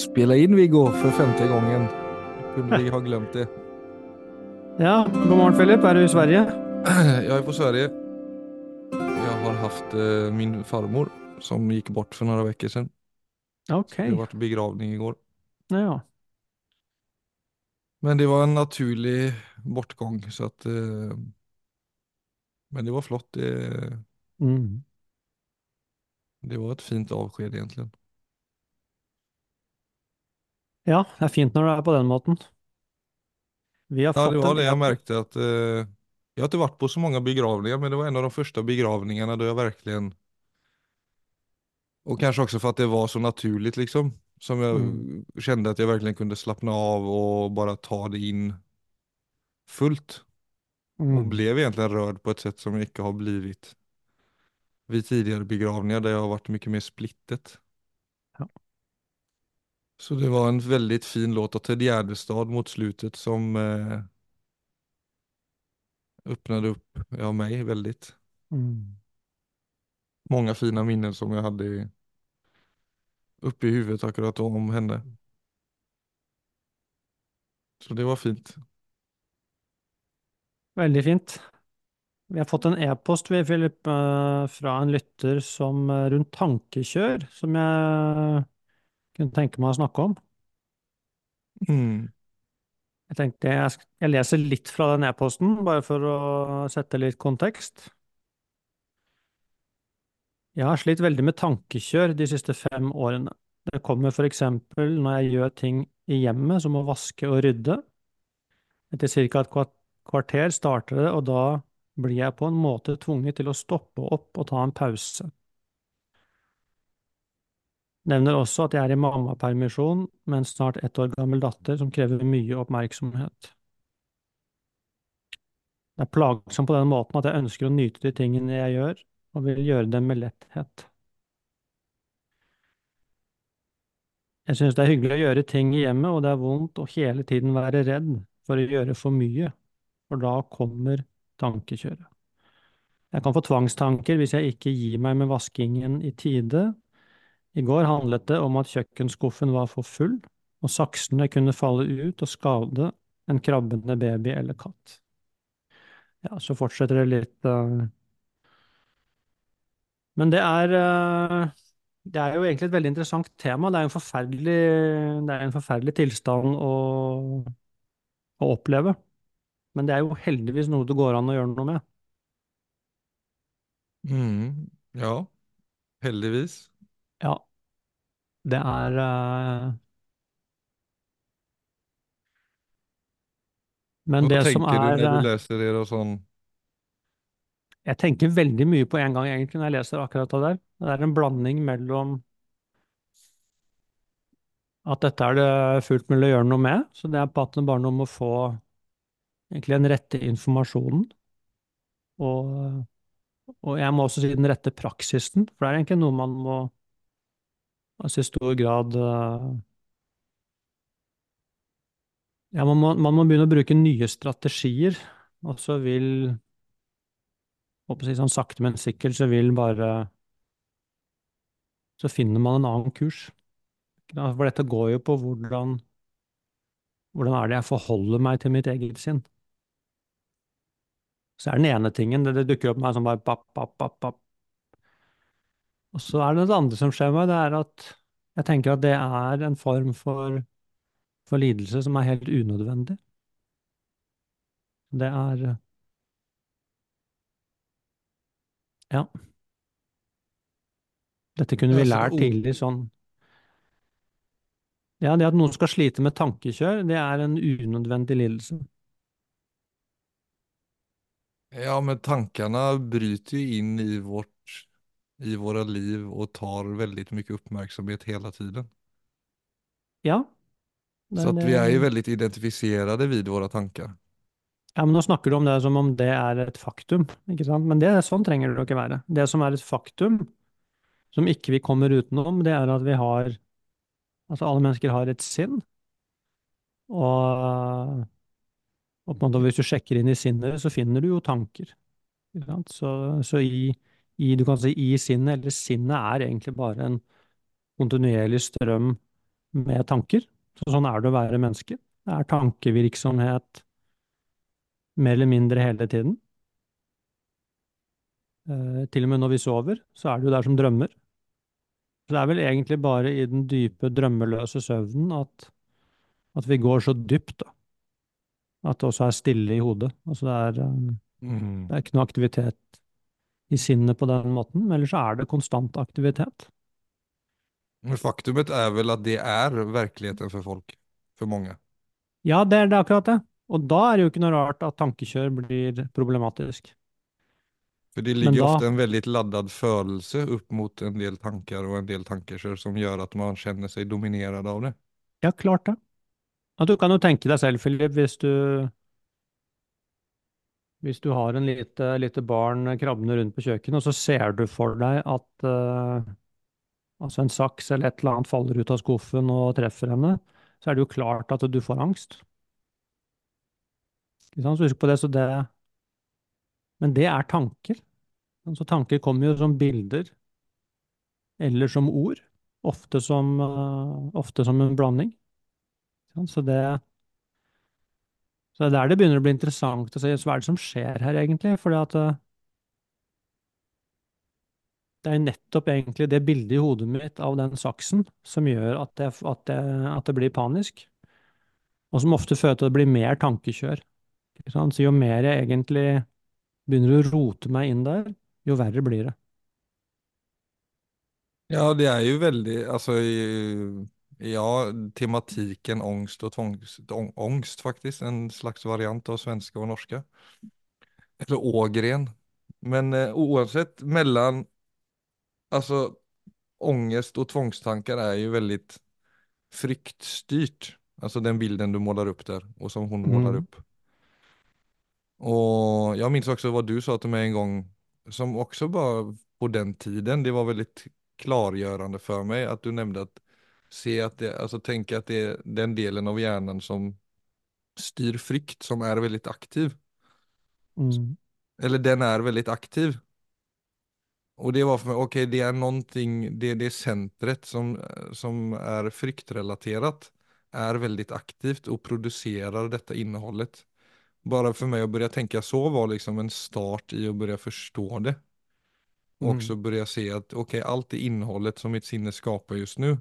spela in Viggo för femte gången. Kunde vi ha glömt det. Ja, god morgen, Philip. Er du i Sverige? Jag är på Sverige. Jag har haft eh, min farmor som gick bort för några veckor sedan. Ok. Det var begravning igår. Ja. Men det var en naturlig bortgång så att eh, Men det var flott. Det, Mm. det var ett fint avsked egentligen. Ja, det er fint når det er på den måten. Vi har Ja, fått det var en det jeg e- märkte att eh, jag har inte varit på så många begravningar men det var en av de första begravningarna da jag verkligen och kanske också för att det var så naturligt liksom som jag Mm. kände att jag verkligen kunde slappna av och bara ta det in fullt och Mm. blev egentligen rörd på ett sätt som jag inte har blivit vid tidigare begravningar där jag har varit mycket mer splittet. Så det var en veldig fin låt av Ted Gärdestad mot slutet som eh, öppnade upp ja, mig väldigt. Mm. Många fina minnen som jag hade i, uppe i huvudet akkurat om henne. Så det var fint. Veldig fint. Vi har fått en e-post, vi, Philip, eh, fra en lytter som eh, rundt tankekjør, som jeg kunne tenke meg å snakke om. Mm. Jeg tenkte jeg, jeg leser litt fra den e-posten, bare for å sette litt kontekst. Jeg har slitt veldig med tankekjør de siste fem årene. Det kommer for eksempel når jeg gjør ting i hjemmet, som å vaske og rydde. Etter ca. et kvarter starter det, og da blir jeg på en måte tvunget til å stoppe opp og ta en pause. Nevner også at jeg er i mammapermisjon med en snart ett år gammel datter som krever mye oppmerksomhet. Det er plagsomt på den måten at jeg ønsker å nyte de tingene jeg gjør, og vil gjøre dem med letthet. Jeg synes det er hyggelig å gjøre ting i hjemmet, og det er vondt å hele tiden være redd for å gjøre for mye, for da kommer tankekjøret. Jeg kan få tvangstanker hvis jeg ikke gir meg med vaskingen i tide. I går handlet det om at kjøkkenskuffen var for full, og saksene kunne falle ut og skade en krabbende baby eller katt. Ja, så fortsetter det litt eh, Men det er eh, det er jo egentlig et veldig interessant tema. Det er en forferdelig, er en forferdelig tilstand å, å oppleve. Men det er jo heldigvis noe det går an å gjøre noe med. Mm. Ja, heldigvis. Ja. Det er eh, Men Hva det som tänker du er du eh, du läser det og sånn? Jeg tenker veldig mye på en gang, egentlig, når jeg leser akkurat det der. Det er en blanding mellom at dette er det fullt mulig å gjøre noe med, så det er på at det bare noe om å få egentlig den rette informasjonen, og, og jeg må også si den rette praksisen, for det er egentlig noe man må altså i stor grad eh, Ja, man må, man må begynne å bruke nye strategier, og så vil håper si sånn sakte, men sikkert, så vil bare Så finner man en annen kurs. For dette går jo på hvordan Hvordan er det jeg forholder meg til mitt eget sinn? Så er den ene tingen, det, dukker opp meg sånn bare papp, papp, papp, papp. Og så er det det andre som skjer meg, det er at jeg tenker at det er en form for, for lidelse som er helt unødvendig. Det er Ja. Dette kunne vi Altså, lært tidlig, sånn Ja, det at noen skal slite med tankekjør, det er en unødvendig lidelse. Ja, men tankene bryter jo inn i vårt, i våra liv och tar väldigt mycket uppmärksamhet hela tiden. Ja. Men, Så att vi är ju väldigt identifierade vid våra tankar. Ja, men nå snakker du om det som om det er et faktum, ikke sant? Men det, sånn trenger det ikke være. Det som er et faktum, som ikke vi kommer utenom, det er at vi har Altså, alle mennesker har et sinn, og, og hvis du sjekker inn i sinnet, så finner du jo tanker. Så, så i, i, du kan si i sinnet, eller sinnet er egentlig bare en kontinuerlig strøm med tanker. Så sånn er det å være menneske. Det er tankevirksomhet mer eller mindre hele tiden. Eh, til og med når vi sover, så er det jo der som drømmer. Så det er vel egentlig bare i den dype, drømmeløse søvnen at, at vi går så dypt, da. At det også er stille i hodet. Altså det er, um, Mm. det er ikke noe aktivitet i sinnet på den måten, men ellers så er det konstant aktivitet. Faktumet er vel at det er virkeligheten for folk. For mange. Ja, det er det akkurat det. Og da er det jo ikke noe rart at tankekjør blir problematisk. For det ligger da- ofte en veldig laddad følelse opp mot en del tanker og en del tankekjør som gjør at man kjenner seg dominert av det. Ja, klart det. At du kan jo tenke deg selv, Philip, hvis du Hvis du har en lite, lite barn krabbende rundt på kjøkkenet, og så ser du for deg at uh, altså en saks eller et eller annet faller ut av skuffen og treffer henne, så er det jo klart at du får angst. Ikke sant? Så husk på det, så det Men det er tanker. Altså tanker kommer jo som bilder, eller som ord. Ofte som, uh, ofte som en blanding. Så det Så det er der det begynner å bli interessant å se hva er det som skjer her, egentlig. At eh, det er nettopp egentlig det bildet i hodet mitt av den saksen som gjør at det, at det, at det blir panisk. Og som ofte fører til at det blir mer tankekjør. Så jo mer jeg egentlig begynner å rote meg inn der, jo verre blir det. Ja, det er jo veldig Altså, ja, tematikken ångst og tvångst ångst faktisk. En slags variant av svenske og norske. Eller Ågren. Men eh, oavsett, mellom Altså, ångest og tvangstanker er jo veldig fryktstyrt. Altså den bilden du måler opp der, og som hun mm. måler opp. Og jeg minns også hva du sa til meg en gang, som også var på den tiden, det var veldig klargjørende for meg at du nevnte att se at det, alltså tänka att det är den delen av hjärnan som styr frykt som är väldigt aktiv. Mm. Eller den är väldigt aktiv. Och det var för mig, okej det är någonting, det, det centret som, som är fryktrelaterat är väldigt aktivt och producerar detta innehållet. Bara för mig att börja tänka så var liksom en start i att börja förstå det. Och Mm. också börja se att okej, allt det innehållet som mitt sinne skapar just nu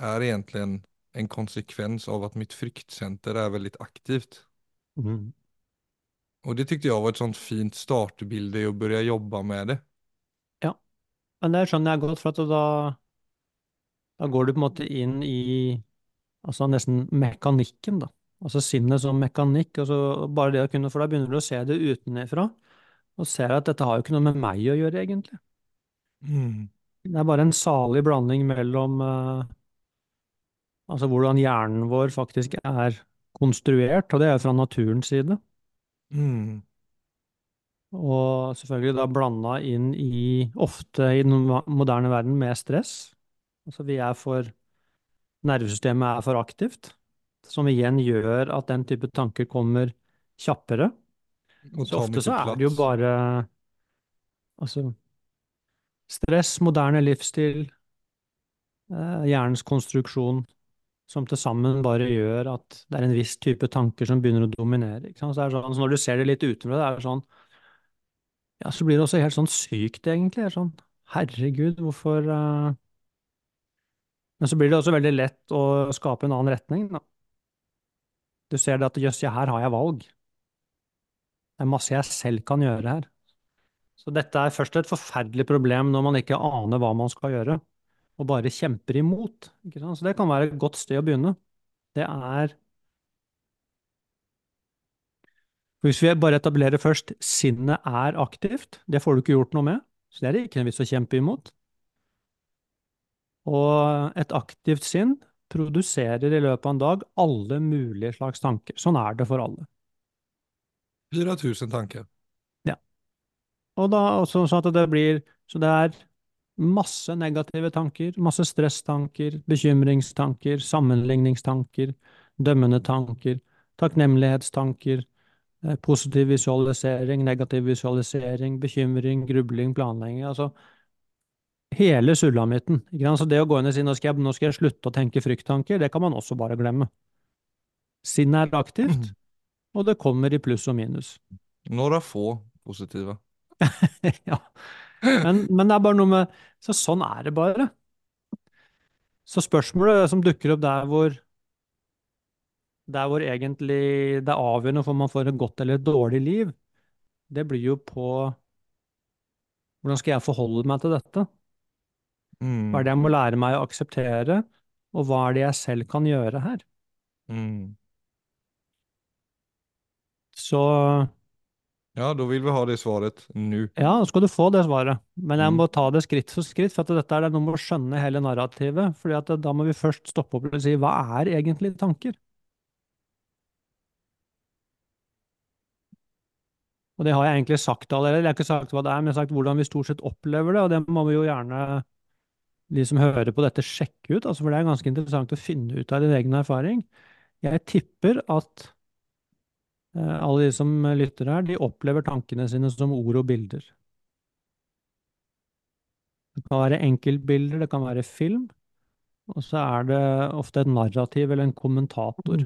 är egentligen en konsekvens av att mitt fryktcenter är väldigt aktivt. Mm. Och det tyckte jag var ett sånt fint startbilde i att börja jobba med det. Ja, Men det skjønner jeg godt, for at da, da går du på en måte inn i altså nesten mekanikken, da. Altså sinnet som mekanikk. Altså bare det å kunne, for da begynner du å se det utenfra, og ser at dette har jo ikke noe med meg å gjøre, egentlig. Det er bare en salig blanding mellom eh, altså hvordan hjernen vår faktisk er konstruert, og det er fra naturens side. Mm. Og selvfølgelig da blanda inn i, ofte i den moderne verden, med stress. Altså vi er for Nervesystemet er for aktivt, som igjen gjør at den type tanker kommer kjappere. Så ofte så er det jo bare Altså stress, moderne livsstil, eh, hjernens konstruksjon, som til sammen bare gjør at det er en viss type tanker som begynner å dominere. Så, sånn, så når du ser det litt utenfra, det sånn Ja, så blir det også helt sånn sykt, egentlig. Sånn Herregud, hvorfor uh... Men så blir det også veldig lett å skape en annen retning, da. Du ser det at jøss, ja, her har jeg valg. Det er masse jeg selv kan gjøre her. Så dette er først et forferdelig problem når man ikke aner hva man skal gjøre, og bare kjemper imot. Så det kan være et godt sted å begynne. Det er Hvis vi bare etablerer først sinnet er aktivt, det får du ikke gjort noe med, så det er det ikke en vits å kjempe imot. Og et aktivt sinn produserer i løpet av en dag alle mulige slags tanker. Sånn er det for alle. 4000 Ja. Og da også sånn at det blir Så det er masse negative tanker, masse stresstanker, bekymringstanker, sammenligningstanker, dømmende tanker, takknemlighetstanker, eh, positiv visualisering, negativ visualisering, bekymring, grubling, planlegging. Altså Hele sulamitten. Så det å gå inn og si nå skal jeg, nå skal jeg slutte å tenke frykttanker, det kan man også bare glemme. Sinnet er aktivt, og det kommer i pluss og minus. Några få positive. Ja. Men, men det er bare noe med Så sånn er det bare. Så spørsmålet som dukker opp der hvor der hvor egentlig det er avgjørende for om man får et godt eller et dårlig liv, det blir jo på hvordan skal jeg forholde meg til dette? Hva er Mm. det jeg må lære meg å akseptere, og hva er det jeg selv kan gjøre her? Mm. Så Ja, da vil vi ha det svaret nå. ja, nå skal du få det svaret, men jeg Mm. må ta det skritt for skritt, for at dette er det noe med å skjønne hele narrativet, fordi at da må vi først stoppe opp og si hva er egentlig tanker? Og det har jeg egentlig sagt allerede, jeg har ikke sagt hva det er, men jeg har sagt hvordan vi stort sett opplever det, og det må vi jo gjerne, de som hører på dette, sjekke ut, altså for det er ganske interessant å finne ut av din egen erfaring. Jeg tipper at alle de som lytter her, de opplever tankene sine som ord og bilder. Det kan være enkeltbilder, det kan være film, og så er det ofte et narrativ eller en kommentator.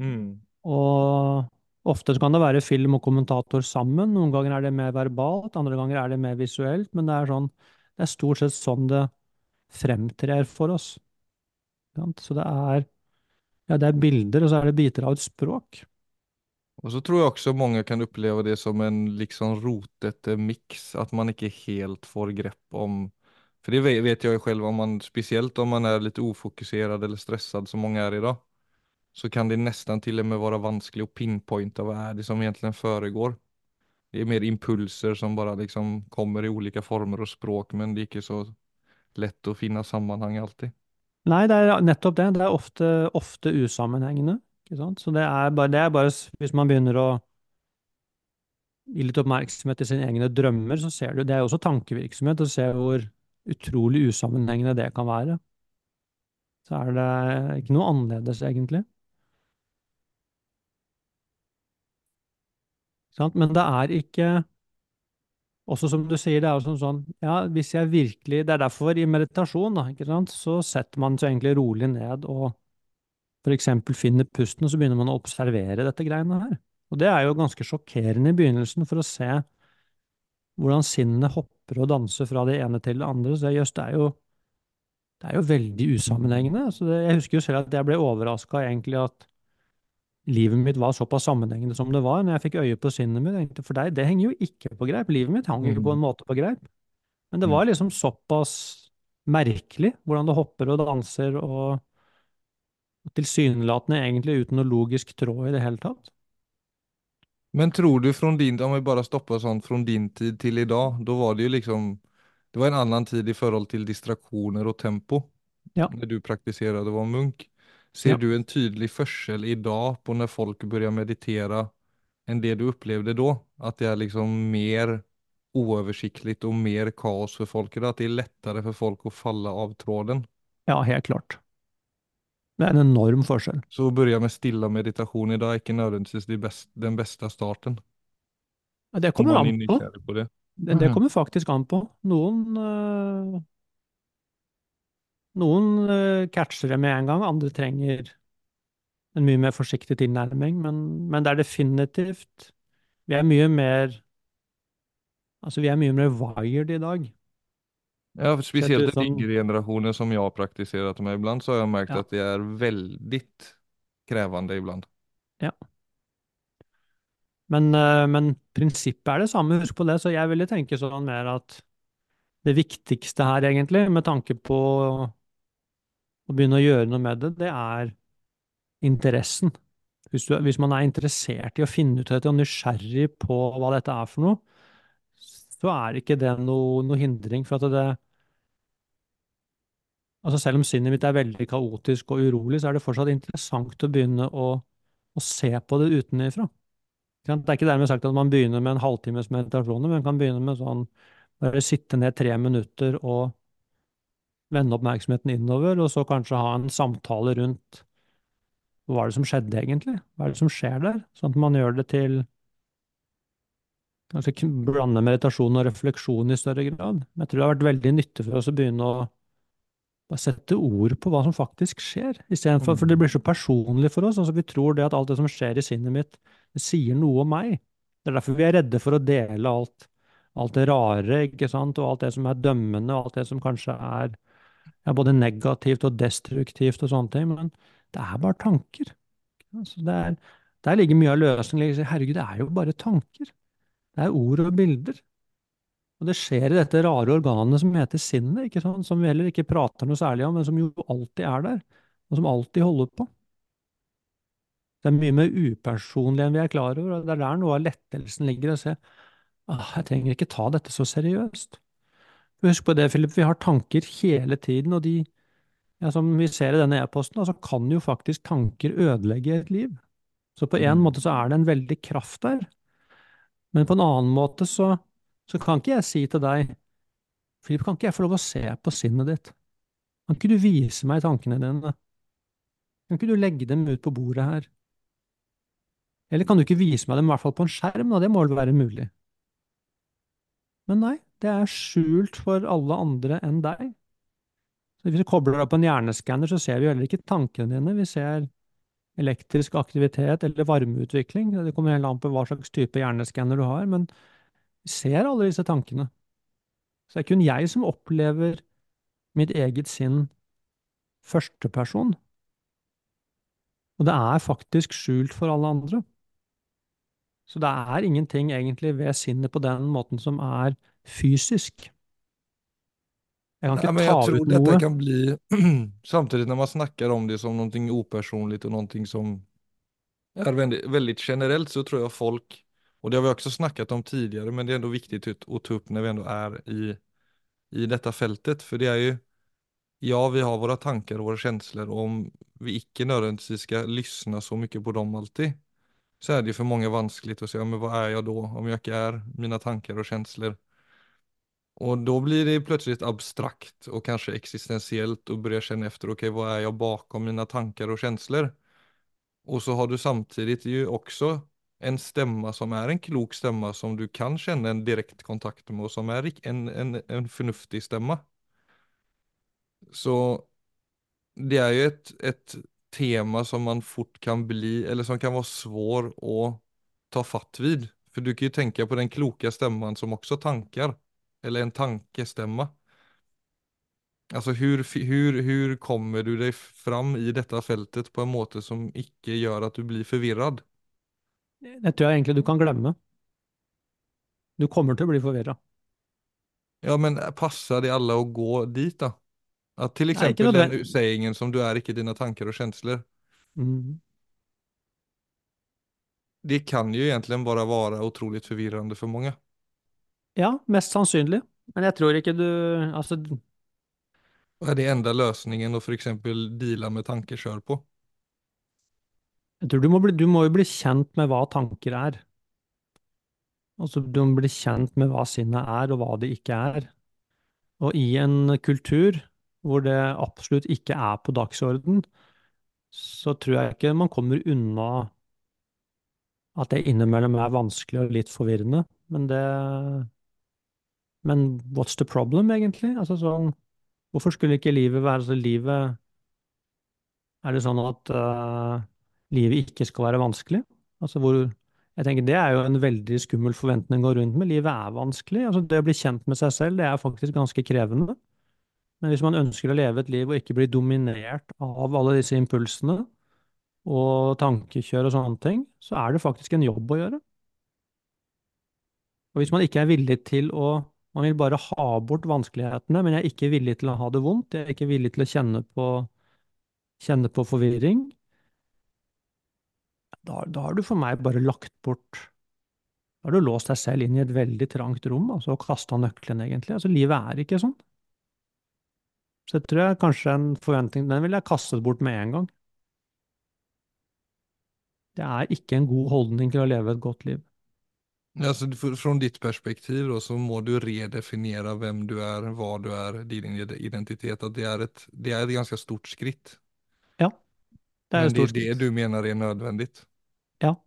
Mm. Og ofte så kan det være film og kommentator sammen. Noen ganger er det mer verbalt, andre ganger er det mer visuelt, men det er sånn, det er stort sett sånn det fremtrer for oss. Så det er, ja, det er bilder, og så er det biter av et språk. Och så tror jeg også mange kan oppleve det som en liksom rotete mix, at man ikke helt får grepp om, For det ve- vet jeg jo selv, om man, spesielt om man er litt ufokusert eller stresset, som mange er i dag, så kan det nesten til og med være vanskelig å pinpointe hva er det som egentlig foregår. Det er mer impulser som bare liksom kommer i ulike former og språk, men det er ikke så lett å finne sammanhang alltid. Nei, det er nettopp det. Det er ofte, ofte usammenhengende. Så det er bare, det er bare Hvis man begynner å gi litt oppmerksomhet til sine egne drømmer, så ser du Det er jo også tankevirksomhet, å se hvor utrolig usammenhengende det kan være. Så er det ikke noe annerledes, egentlig. Men det er ikke Også som du sier, det er jo sånn sånn Ja, hvis jeg virkelig Det er derfor i meditasjon, da, ikke sant, så setter man seg egentlig rolig ned og for eksempel finner pusten, og så begynner man å observere dette greiene her. Og det er jo ganske sjokkerende i begynnelsen for å se hvordan sinnet hopper og danser fra det ene til det andre. Så jøss, det det er jo veldig usammenhengende. Så det, jeg husker jo selv at jeg ble overraska egentlig at livet mitt var såpass sammenhengende som det var, når jeg fikk øye på sinnet mitt. Tenkte, For deg, det henger jo ikke på greip. Livet mitt hang ikke på en måte på greip. Men det var liksom såpass merkelig hvordan det hopper og danser og tilsynelatende egentlig uten noe logisk tråd i det hele tatt. Men tror du från din, om vi bare stopper sånn från din tid til i dag, da var det jo liksom, det var en annen tid i forhold til distraksjoner og tempo. Ja. når du praktiserte å var munk. Ser Ja. du en tydelig forskjell i dag på når folk börjar meditere, enn det du opplevde da? At det er liksom mer uoversiktlig og mer kaos for folk idag? At det er lettere for folk å falle av tråden? Ja, helt klart. Det er en enorm forskjell. Så å begynne med stilla i dag er ikke nødvendigvis de best, den beste starten. Ja, Det kommer an på. på det. Det, det Mhm. kommer faktisk an på. Noen øh, Noen øh, catcher det med en gang, andre trenger en mye mer forsiktig tilnærming, men, men det er definitivt Vi er mye mer Altså, vi er mye mer wired i dag. Ja, för speciellt den yngre generationen som jag har praktiserat med ibland så har jag märkt Ja. att det är väldigt krevende ibland. Men, eh, men prinsippet er det samme, husk på det. Så jeg ville tenke sånn mer at det viktigste her, egentlig, med tanke på å begynne å gjøre noe med det, det er interessen. Hvis, du, hvis man er interessert i å finne ut dette og nysgjerrig på hva dette er for noe, så er ikke det noe, noe hindring. For at det Altså selv om sinnet mitt er veldig kaotisk og urolig, så er det fortsatt interessant å begynne å, å se på det utenfra. Det er ikke dermed sagt at man begynner med en halvtimes meditasjoner, men man kan begynne med sånn bare sitte ned tre minutter og vende oppmerksomheten innover, og så kanskje ha en samtale rundt hva er det som skjedde egentlig? Hva er det som skjer der? Sånn at man gjør det til Kanskje blande meditasjon og refleksjon i større grad. Men jeg tror det har vært veldig nyttig for oss å begynne å sette ord på hva som faktisk skjer, istedenfor for det blir så personlig for oss. Altså, vi tror det at alt det som skjer i sinnet mitt, det sier noe om meg. Det er derfor vi er redde for å dele alt, alt det rare, ikke sant, og alt det som er dømmende, og alt det som kanskje er ja, både negativt og destruktivt og sånne ting. Men det er bare tanker. Altså, det er, der ligger mye av løsningen. Herregud, det er jo bare tanker. Det er ord og bilder. Og det skjer i dette rare organet som heter sinnet, ikke sant? som vi heller ikke prater noe særlig om, men som jo alltid er der, og som alltid holder på. Det er mye mer upersonlig enn vi er klar over, og det er der noe av lettelsen ligger, å se ah, jeg trenger ikke ta dette så seriøst. Husk på det, Philip, vi har tanker hele tiden, og de, ja, som vi ser i denne e-posten, altså kan jo faktisk tanker ødelegge et liv. Så på en Mm. måte så er det en veldig kraft der, men på en annen måte så, så kan ikke jeg si til deg Filip, kan ikke jeg få lov å se på sinnet ditt? Kan ikke du vise meg tankene dine? Kan ikke du legge dem ut på bordet her? Eller kan du ikke vise meg dem i hvert fall på en skjerm, da? Det må vel være mulig? Men nei, det er skjult for alle andre enn deg. Så hvis vi kobler deg på en hjerneskanner, så ser vi heller ikke tankene dine, vi ser elektrisk aktivitet eller varmeutvikling. Det kommer helt an på hva slags type hjerneskanner du har, men vi ser alle disse tankene. Så det er kun jeg som opplever mitt eget sinn førsteperson. Og det er faktisk skjult for alle andre. Så det er ingenting egentlig ved sinnet på den måten som er fysisk. Jeg kan ikke men ta jag tror ut noe. kan bli, samtidigt när man snackar om det som någonting opersonligt och någonting som är väldigt, väldigt generellt så tror jag folk, och det har vi också snackat om tidigare, men det är ändå viktigt å att ta upp när vi ändå är i, i detta fältet, för det är ju, ja vi har våra tankar och våra känslor och om vi icke nödvändigtvis ska lyssna så mycket på dem alltid, så är det ju för många vanskligt att säga, men vad är jag då om jag inte är mina tankar och känslor? Och då blir det plötsligt abstrakt och kanske existentiellt och börja känna efter, okej vad är jag bakom mina tankar och känslor? Och så har du samtidigt ju också en stämma som är en klok stämma som du kan känna en direkt kontakt med och som är en, en, en förnuftig stämma. Så det är ju ett, ett tema som man fort kan bli, eller som kan vara svår att ta fatt vid. För du kan ju tänka på den kloka stämman som också tankar, eller en tankestämma. Altså, hur, hur, hur kommer du deg fram i dette feltet på en måte som ikke gjør at du blir forvirret? Det tror jeg egentlig du kan glemme. Du kommer til å bli forvirra. Ja men passer det alle å gå dit da? At til eksempel Nei, den sayingen som du er ikke dine tanker og kjensler' Mm. Det kan jo egentlig bare være utrolig forvirrende for många. Ja, mest sannsynlig. Men jeg tror ikke du Altså, är det enda løsningen å f.eks. deale med med sjøl på? jeg tror du må, bli, du må jo bli kjent med hva tanker er. Altså, du må bli kjent med hva sinnet er, og hva det ikke er. Og i en kultur hvor det absolutt ikke er på dagsorden, så tror jeg ikke man kommer unna at det innimellom er vanskelig og litt forvirrende. Men det Men what's the problem, egentlig? Altså sånn Hvorfor skulle ikke livet være så livet Er det sånn at uh, livet ikke skal være vanskelig? Altså hvor Jeg tenker det er jo en veldig skummel forventning å gå rundt med. Livet er vanskelig. Altså det å bli kjent med seg selv, det er faktisk ganske krevende. Men hvis man ønsker å leve et liv og ikke bli dominert av alle disse impulsene og tankekjør og sånne ting, så er det faktisk en jobb å gjøre. Og hvis man ikke er villig til å Man vil bare ha bort vanskelighetene, men jeg er ikke villig til å ha det vondt, jeg er ikke villig til å kjenne på, kjenne på forvirring, da, da har du for meg bare lagt bort Da har du låst deg selv inn i et veldig trangt rom, altså, og kasta nøkkelen, egentlig. Altså, livet er ikke sånn. Så jeg tror jeg kanskje en forventning Den ville jeg kastet bort med en gang. Det er ikke en god holdning til å leve et godt liv. Alltså från ditt perspektiv då så må du redefiniera vem du är, vad du är, din identitet. Att det är ett, det är ett ganska stort skritt. Ja, det er Men et det är stort det du menar är nödvändigt. Ja.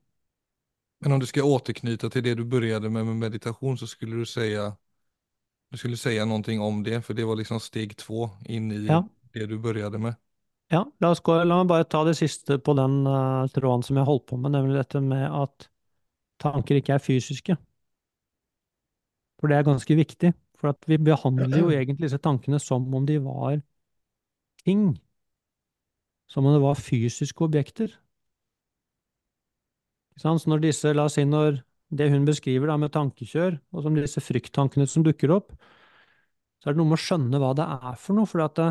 Men om du ska återknyta till det du började med med meditation så skulle du säga, du skulle säga någonting om det, för det var liksom steg två in i Ja, det du började med. ja, la oss gå, la meg bare ta det siste på den uh, tråden som jeg holdt på med, nemlig dette med at tanker ikke er fysiske. For det er ganske viktig. For vi behandler jo egentlig disse tankene som om de var ting. Som om det var fysiske objekter. Så når disse, la oss si når det hun beskriver da med tankekjør, og som disse frykttankene som dukker opp, så er det noe med å skjønne hva det er for noe. For det,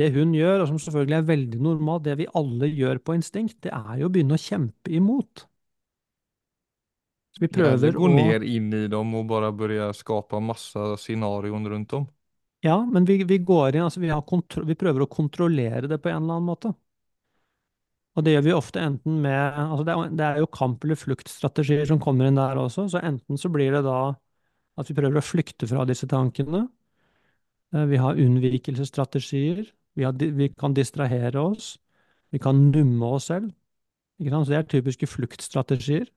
det hun gjør, og som selvfølgelig er veldig normalt, det vi alle gjør på instinkt, det er jo å begynne å kjempe imot. Så vi prøver å gå ned inn i dem og bare börja skape masse scenarion rundt om. Ja, men vi, vi går inn, altså vi, har kontro vi prøver å kontrollere det på en eller annen måte. Og det gjør vi ofte enten med altså det er, det er jo kamp- eller fluktstrategier som kommer inn der også, så enten så blir det da at vi prøver å flykte fra disse tankene. Eh, Vi har unnvikelsesstrategier. Vi, har, vi kan distrahere oss. Vi kan numme oss selv. Ikke sant? Så det er typiske fluktstrategier.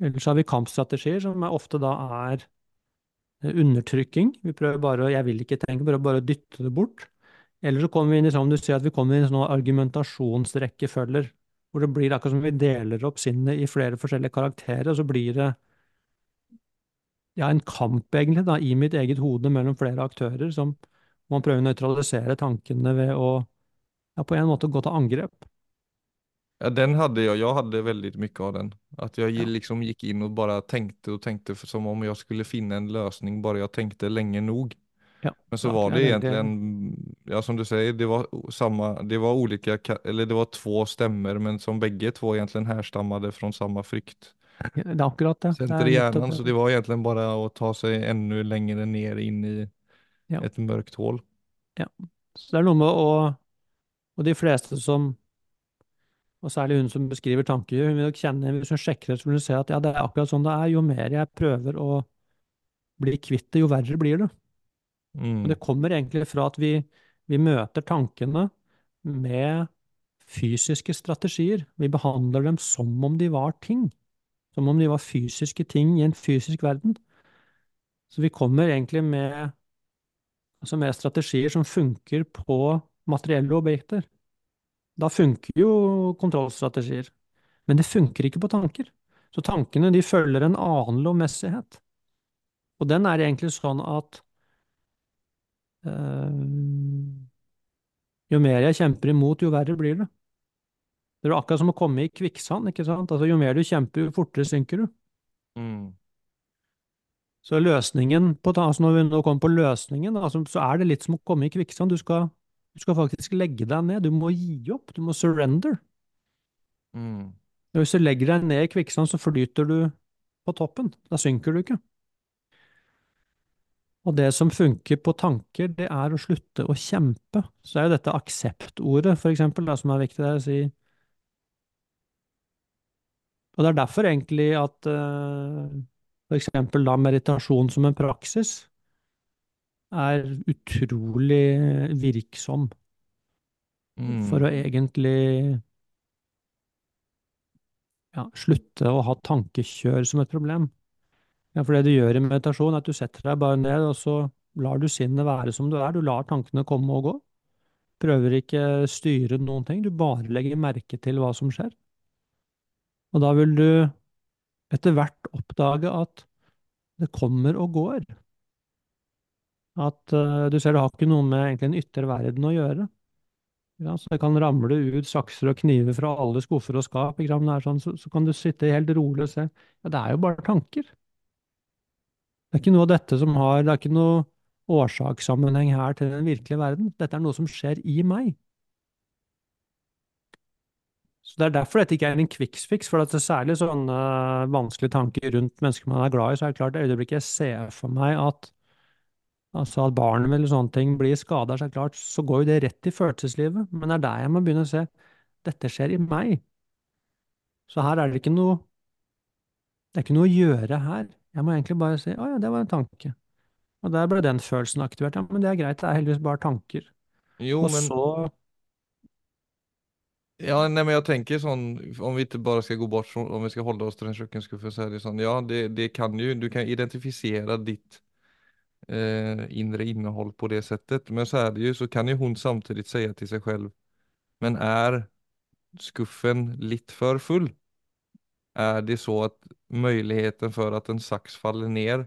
Ellers har vi kampstrategier, som ofte da er eh, undertrykking. Vi prøver bare å 'jeg vil ikke tenke', prøver bare å dytte det bort. Eller så kommer vi inn i sånn du ser at vi kommer inn i sånne argumentasjonsrekkefølger, hvor det blir akkurat som vi deler opp sinnet i flere forskjellige karakterer, og så blir det ja, en kamp egentlig da, i mitt eget hode mellom flere aktører, som man prøver å nøytralisere tankene ved å ja, på en måte gå til angrep. Ja, den hade jag, jag hade väldigt mycket av den. Att jag Ja. liksom gick in och bara tänkte och tänkte som om jag skulle finna en lösning bara jag tänkte länge nog. Ja, Men så ja, var det det är egentligen, ja som du säger, det var samme, samma, det var olika, eller det var två stämmer men som bägge två egentligen härstammade från samma frykt. Det er akkurat det. Det Center er i hjärnan, det. så det var egentligen bara att ta sig ännu längre ner in i Ja. ett mörkt hål. Så det er noe med å Og de fleste som Og særlig hun som beskriver tanker, hun vil nok kjenne Hvis hun sjekker det, så vil hun se at ja, det er akkurat sånn det er. Jo mer jeg prøver å bli kvitt det, jo verre blir det. Og Mm. det kommer egentlig fra at vi, vi møter tankene med fysiske strategier. Vi behandler dem som om de var ting. Som om de var fysiske ting i en fysisk verden. Så vi kommer egentlig med, altså med strategier som funker på materielle objekter. Da funker jo kontrollstrategier. Men det funker ikke på tanker. Så tankene de følger en annen lovmessighet. Og den er egentlig sånn at øh, jo mer jeg kjemper imot, jo verre blir det. Det er akkurat som å komme i kvikksand, ikke sant? Altså, jo mer du kjemper, jo fortere synker du. Mm. Så løsningen på, altså når vi nå kommer på løsningen, altså, så er det litt som å komme i kvikksand. Du skal, du skal faktisk legge deg ned. Du må gi opp. Du må surrender. Mm. Hvis du legger deg ned i kvikksand, så flyter du på toppen. Da synker du ikke. Og det som funker på tanker, det er å slutte å kjempe. Så er jo dette akseptordet, for eksempel, det som er viktig der å si. Og det er derfor egentlig at eh, for eksempel da meditasjon som en praksis er utrolig virksom Mm. for å egentlig ja, slutte å ha tankekjør som et problem. Ja, for det du gjør i meditasjon, er at du setter deg bare ned, og så lar du sinnet være som du er. Du lar tankene komme og gå. Prøver ikke styre noen ting, du bare legger merke til hva som skjer. Og da vil du etter hvert oppdage at det kommer og går. At uh, du ser det har ikke noe med egentlig en ytre verden å gjøre. Ja, så det kan ramle ut sakser og kniver fra alle skuffer og skap, sånn, så, så kan du sitte helt rolig og se. Ja, det er jo bare tanker. Det er ikke noe av dette som har Det er ikke noe årsakssammenheng her til den virkelige verden. Dette er noe som skjer i meg. Så Det er derfor dette ikke er en kviksfiks, for at det er særlig sånne vanskelige tanker rundt mennesker man er glad i, så er det klart i øyeblikket jeg ser for meg at altså at barnet eller sånne ting blir skada, så klart, så går jo det rett i følelseslivet. Men det er der jeg må begynne å se dette skjer i meg. Så her er det ikke noe det er ikke noe å gjøre her. Jeg må egentlig bare si å ja, det var en tanke. Og der ble den følelsen aktivert. Ja, men det er greit, det er heldigvis bare tanker. Jo, Og men så Ja, nej men jeg tenker sånn, om vi ikke bare skal gå bort om vi skal holde oss til den kjøkkenskuffen, så er det sånn, ja det, det kan jo, du kan identifisere ditt eh, inre innehåll på det sättet. Men så är det ju, så kan ju hon samtidigt säga till sig själv, men är skuffen lite för full? Är det så att möjligheten för att en sax faller ner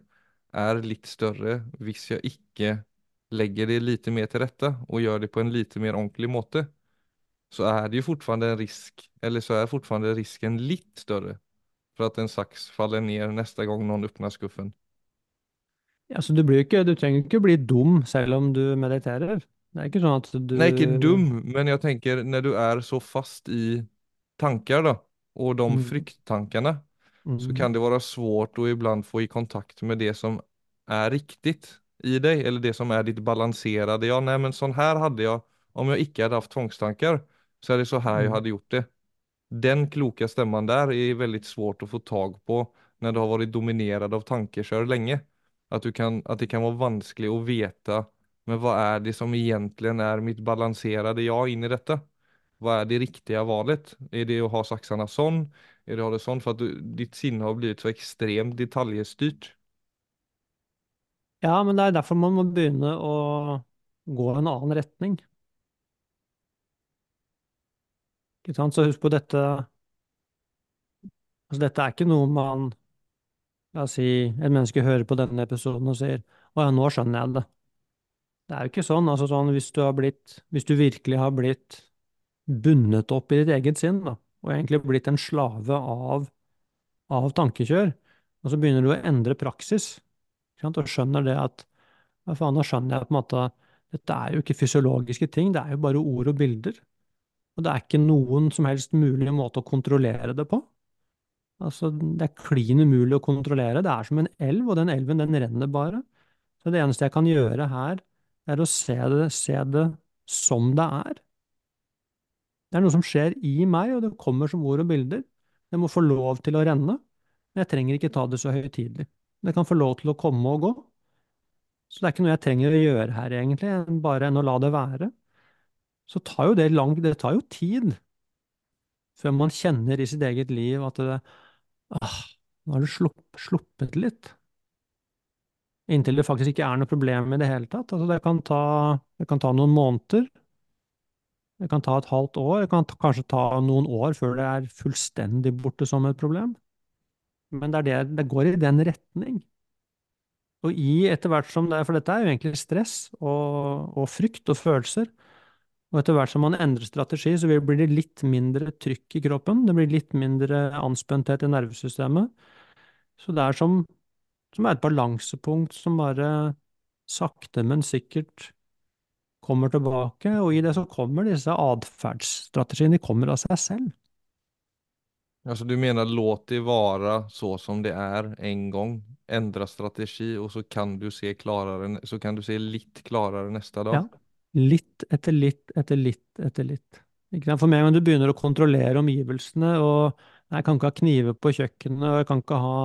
är lite större hvis jag icke lägger det lite mer till rätta och gör det på en lite mer ordentlig måte? så är det ju fortfarande en risk, eller så är fortfarande risken lite större för att en sax faller ner nästa gång någon öppnar skuffen. Ja, så du blir ikke, du trenger ikke bli dum selv om du mediterer. Det er ikke sånn at du Nei, ikke dum, men jeg tenker når du er så fast i tanker, da, og de Mm, fryktankarna, så mm. kan det være svårt å ibland få i kontakt med det som er riktig i deg, eller det som er ditt balanserte Ja, nei, men sånn her hadde jeg om jeg ikke hadde haft tvangstanker, så er det så her jeg hadde hade gjort det. Den kloka stemmen der er veldig svårt å få tag på når du har vært dominert av tankekör länge. Du kan, at det kan være vanskelig å vite men hva er det som egentlig er mitt balanserade ja inn i dette? Hva er det riktige valget? Er det å ha saksene sånn? Er det å ha det sånn? For at du, ditt sinne har blivit så ekstremt detaljstyrt. Ja, men det er derfor man må begynne å gå en annen retning. Ikke sant? Så husk på dette altså Dette er ikke noe man La oss si et menneske hører på denne episoden og sier 'Å ja, nå skjønner jeg det'. Det er jo ikke sånn. altså sånn Hvis du har blitt Hvis du virkelig har blitt bundet opp i ditt eget sinn, da, og egentlig blitt en slave av, av tankekjør, og så begynner du å endre praksis, og skjønner det at hva faen, nå skjønner jeg på en måte dette er jo ikke fysiologiske ting, det er jo bare ord og bilder. Og det er ikke noen som helst mulig måte å kontrollere det på. Altså, det er klin umulig å kontrollere. Det er som en elv, og den elven, den renner bare. Så det eneste jeg kan gjøre her, er å se det, se det som det er. Det er noe som skjer i meg, og det kommer som ord og bilder. Det må få lov til å renne. Men jeg trenger ikke ta det så høytidelig. Det kan få lov til å komme og gå. Så det er ikke noe jeg trenger å gjøre her, egentlig, bare enn å la det være. Så tar jo det lang Det tar jo tid før man kjenner i sitt eget liv at det ah, Nå har du slupp, sluppet litt. Inntil det faktisk ikke er noe problem i det hele tatt. Altså, det kan ta, det kan ta noen måneder. Det kan ta et halvt år, det kan ta, kanskje ta noen år før det er fullstendig borte som et problem. Men det, det, det går i den retning. Og i etter hvert som det, For dette er jo egentlig stress og, og frykt og følelser. Og etter hvert som man endrer strategi, så blir det litt mindre trykk i kroppen. Det blir litt mindre anspenthet i nervesystemet. Så det er som, som er et balansepunkt som bare sakte, men sikkert kommer tilbake, og i det så kommer disse atferdsstrategiene, de kommer av seg selv. Altså du mener låt det være så som det er en gang, endre strategi og så kan du se klarere, så kan du se litt klarere neste dag. Ja. Litt etter litt etter litt etter litt. Ikke sant? For med en du begynner å kontrollere omgivelsene, og jeg kan ikke ha kniver på kjøkkenet, og jeg kan ikke ha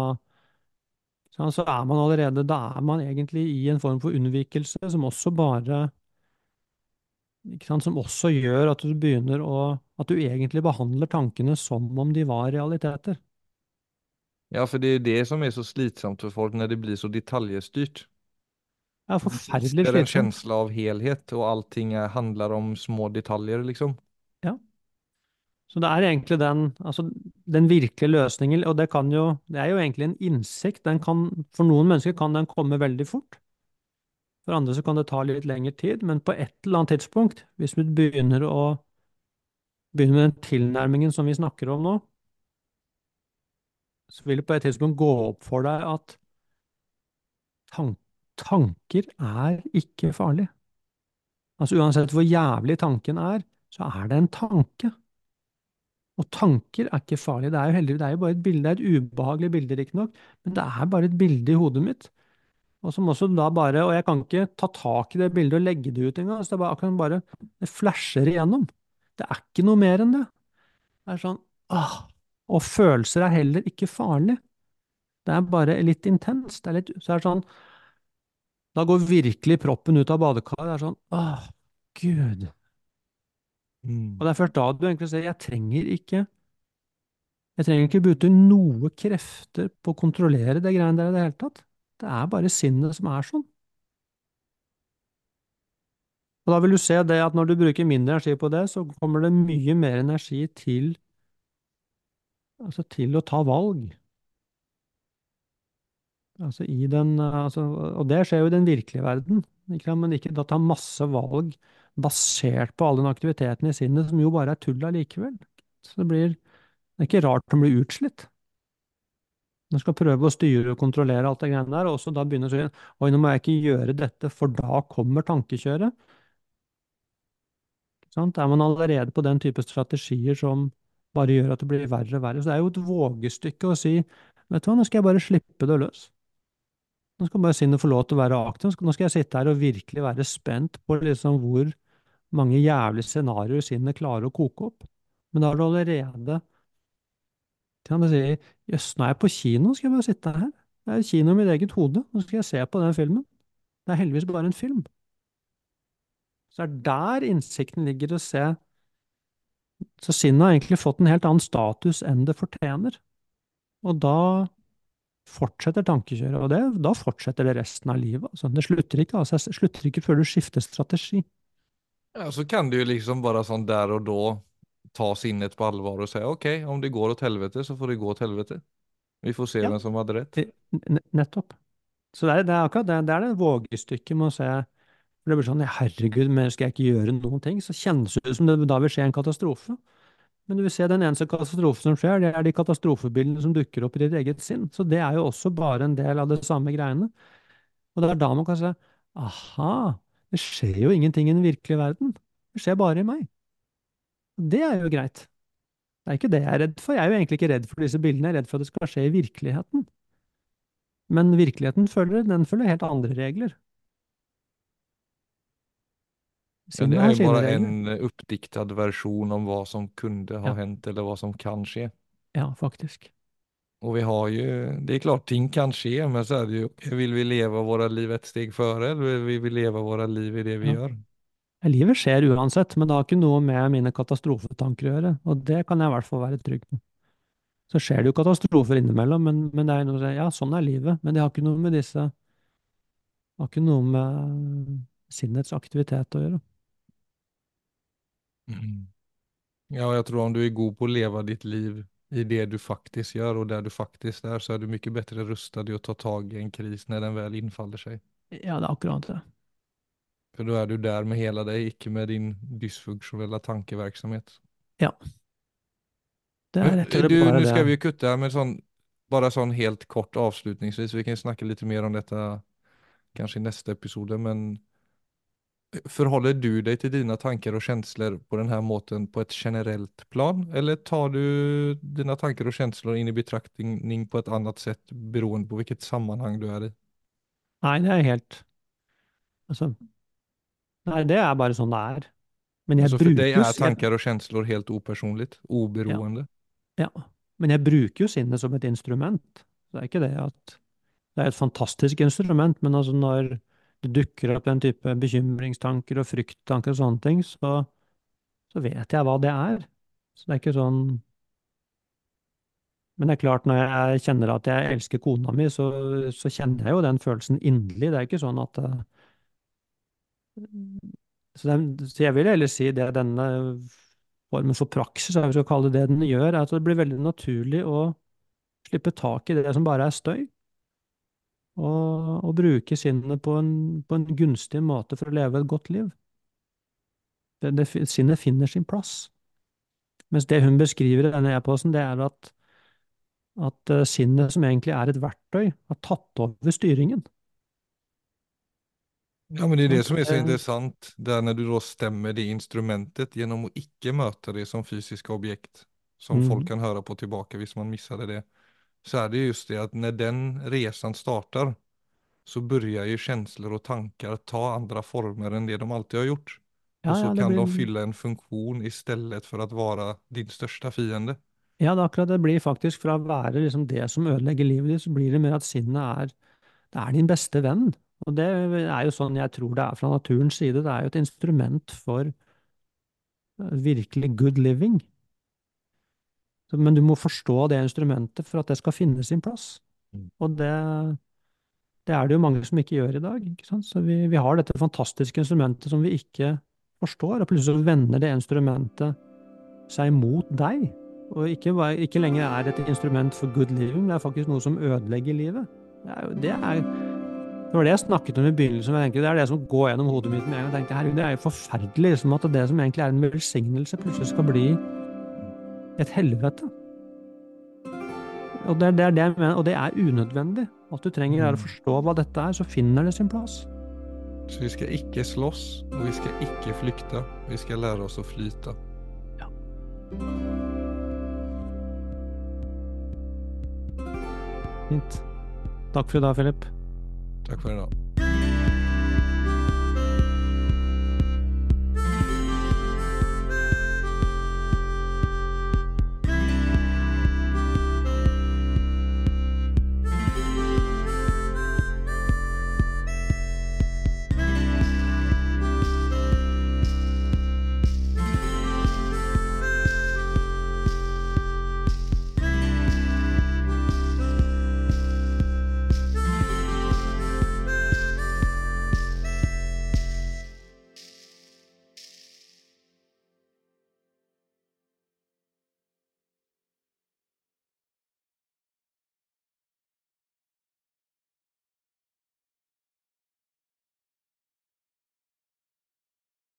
Så er man allerede Da er man egentlig i en form for unnvikelse som også bare ikke sant, Som også gjør at du begynner å At du egentlig behandler tankene som om de var realiteter. Ja, for det är det som er så slitsomt for folk når det blir så detaljstyrt. Det er slitsomt. Det er en kjensle av helhet og allting handler om små detaljer liksom. Ja. Så det er egentlig den, altså den virkelige løsningen, og det kan jo, det er jo egentlig en innsikt, den kan, for noen mennesker kan den komme veldig fort. For andre så kan det ta litt lengre tid, men på et eller annet tidspunkt, hvis vi begynner å, begynner med den tilnærmingen som vi snakker om nå, så vil det på et tidspunkt gå opp for deg at tan tanker er ikke farlig. Altså uansett hvor jævlig tanken er, så er det en tanke. Og tanker er ikke farlige. Det er jo heldigvis, det er jo bare et bilde, det er et ubehagelig bilde riktignok, men det er bare et bilde i hodet mitt. Og som også da bare, og jeg kan ikke ta tak i det bildet og legge det ut engang, så det bare, akkurat bare, det flasher igjennom. Det er ikke noe mer enn det. Det er sånn, åh, og følelser er heller ikke farlig. Det er bare litt intenst. Det er litt, så det sånn, da går virkelig proppen ut av badekaret. Det er sånn, åh, Gud. Og Mm. det er først da du egentlig ser jeg trenger ikke jeg trenger ikke bruke noe krefter på å kontrollere det greiene der i det hele tatt. Det er bare sinnet som er sånn. Og da vil du se det at når du bruker mindre energi på det, så kommer det mye mer energi til, altså til å ta valg. Altså i den, altså, og det skjer jo i den virkelige verden, ikke men ikke da ta masse valg basert på all den aktiviteten i sinnet som jo bare er tull allikevel. Så det blir, det er ikke rart den blir utslitt. Den skal prøve å styre og kontrollere alt det greiene der, og så da begynner å si oi, nå må jeg ikke gjøre dette, for da kommer tankekjøret. Sant? Er man allerede på den type strategier som bare gjør at det blir verre og verre. Så det er jo et vågestykke å si vet du hva, nå skal jeg bare slippe det løs. Nå skal bare sinnet få lov til å være aktiv. Nå skal jeg sitte her og virkelig være spent på liksom hvor mange jævlige scenarioer sinnet klarer å koke opp. Men da har du allerede kan du si jøss, nå er jeg på kino, skal jeg bare sitte her. Det er kino i mitt eget hode, nå skal jeg se på den filmen. Det er heldigvis bare en film. Så det er der innsikten ligger å se. Så sinnet har egentlig fått en helt annen status enn det fortjener. Og da fortsetter tankekjøret, og det, da fortsetter det resten av livet. Altså, det slutter ikke, altså, det slutter ikke før du skifter strategi. Ja, så kan du jo liksom bare sånn der og da ta sinnet på alvor og si ok, om det går åt helvete så får det gå åt helvete. Vi får se Ja. hvem som hadde rett. Nettopp. Så det er, det er akkurat det. Det er det vågestykket med å se for Det blir sånn, herregud, men skal jeg ikke gjøre noen ting? Så kjennes det ut som det da vil skje en katastrofe. Men du vil se den eneste katastrofen som skjer, det er de katastrofebildene som dukker opp i ditt eget sinn. Så det er jo også bare en del av det samme greiene. Og det er da man kan si aha, det skjer jo ingenting i den virkelige verden. Det skjer bare i meg. Og det er jo greit. Det er ikke det jeg er redd for. Jeg er jo egentlig ikke redd for disse bildene, jeg er redd for at det skal skje i virkeligheten. Men virkeligheten følger, den følger helt andre regler. Ja, det er jo bare en oppdiktet versjon om hva som kunne ha Ja. hendt, eller hva som kan skje. Ja, faktisk. Og vi har jo det er klart ting kan skje, men så er det jo Vil vi leve våre liv et steg före eller vil vi leve våre liv i det vi Ja. gjør? Livet skjer uansett, men det har ikke noe med mine katastrofetanker å gjøre, og det kan jeg i hvert fall være trygg på. Så skjer det jo katastrofer innimellom, men, men det er noe, ja, sånn er livet, men det har ikke noe med disse, har ikke noe med sinnets aktivitet å gjøre. Mm. Ja, jeg tror om du er god på å leve ditt liv i det du faktisk gjør, og der du faktisk er, så er du mye bedre rustet i å ta tag i en kris når den vel innfaller seg. Ja, det er akkurat det. For da er du der med hele deg, ikke med din dysfunksjonelle tankevirksomhet. Ja. Det er rett og slett du, bare nu ska vi jo ju kutta här, men sånn, bara sånn helt kort avslutningsvis, vi kan snakke litt mer om dette kanskje i neste episode, men Forholder du deg til dine tanker og kjensler på denne måten på et generelt plan? Eller tar du dine tanker og kjensler inn i betraktning på et annet sett beroende på hvilket sammanhang du er i? Nei, det er helt Altså Nei, det er bare sånn det er. Men jeg Altså for deg bruker jo er tanker og kjensler helt upersonligt, oberoende? Ja, men jeg bruker jo sinnet som et instrument. Det er ikke det at Det er et fantastisk instrument, men altså når det dukker opp den type bekymringstanker og frykttanker og sånne ting, så, så vet jeg hva det er. Så det er ikke sånn Men det er klart, når jeg kjenner at jeg elsker kona mi, så, så kjenner jeg jo den følelsen inderlig. Det er ikke sånn at eh, så, den, så jeg vil heller si det denne formen for praksis, hvis vi skal kalle det det den gjør, er at det blir veldig naturlig å slippe tak i det som bare er støy, og, og bruke sinnet på en, på en gunstig måte for å leve et godt liv. Det, det, sinnet finner sin plass. Mens det hun beskriver i denne e-posten, det er at, at eh, sinnet, som egentlig er et verktøy, har tatt over styringen. Ja, men det er det som er så interessant, det er når du da stemmer det instrumentet gjennom å ikke møte det som fysisk objekt, som mm. folk kan høre på tilbake hvis man missade det, så er det just det at når den resan starter, så begynner jo känslor og tanker ta andre former enn det de alltid har gjort. Ja, og så ja, kan kan de fylle en funksjon i stedet for å være din største fiende. Ja, det er akkurat det blir faktisk fra å være liksom det som ødelegger livet ditt, så blir det mer at sinnet er, det er din beste venn. Og det er jo sånn jeg tror det er fra naturens side. Det er jo et instrument for virkelig good living. Men du må forstå det instrumentet for at det skal finne sin plass. Mm. Og det, det er det jo mange som ikke gjør i dag. Så vi, vi har dette fantastiske instrumentet som vi ikke forstår, og plutselig vender det instrumentet seg mot deg. Og ikke, ikke lenger er et instrument for good living, det er faktisk noe som ødelegger livet. Det, er, det, er, det var det jeg snakket om i begynnelsen. Jeg det er det som går gjennom hodet mitt med en gang. Jeg tenkte, herregud, Det er jo forferdelig liksom, at det som egentlig er en velsignelse, plutselig skal bli et helvete. Og det, er det jeg mener, og det er unødvendig. At du trenger å forstå hva dette er, så finner det sin plass. Så vi skal ikke slåss, og vi skal ikke flykte. Vi skal lære oss å flyte. Ja. Fint. Takk for i dag, Philip. Takk for i dag.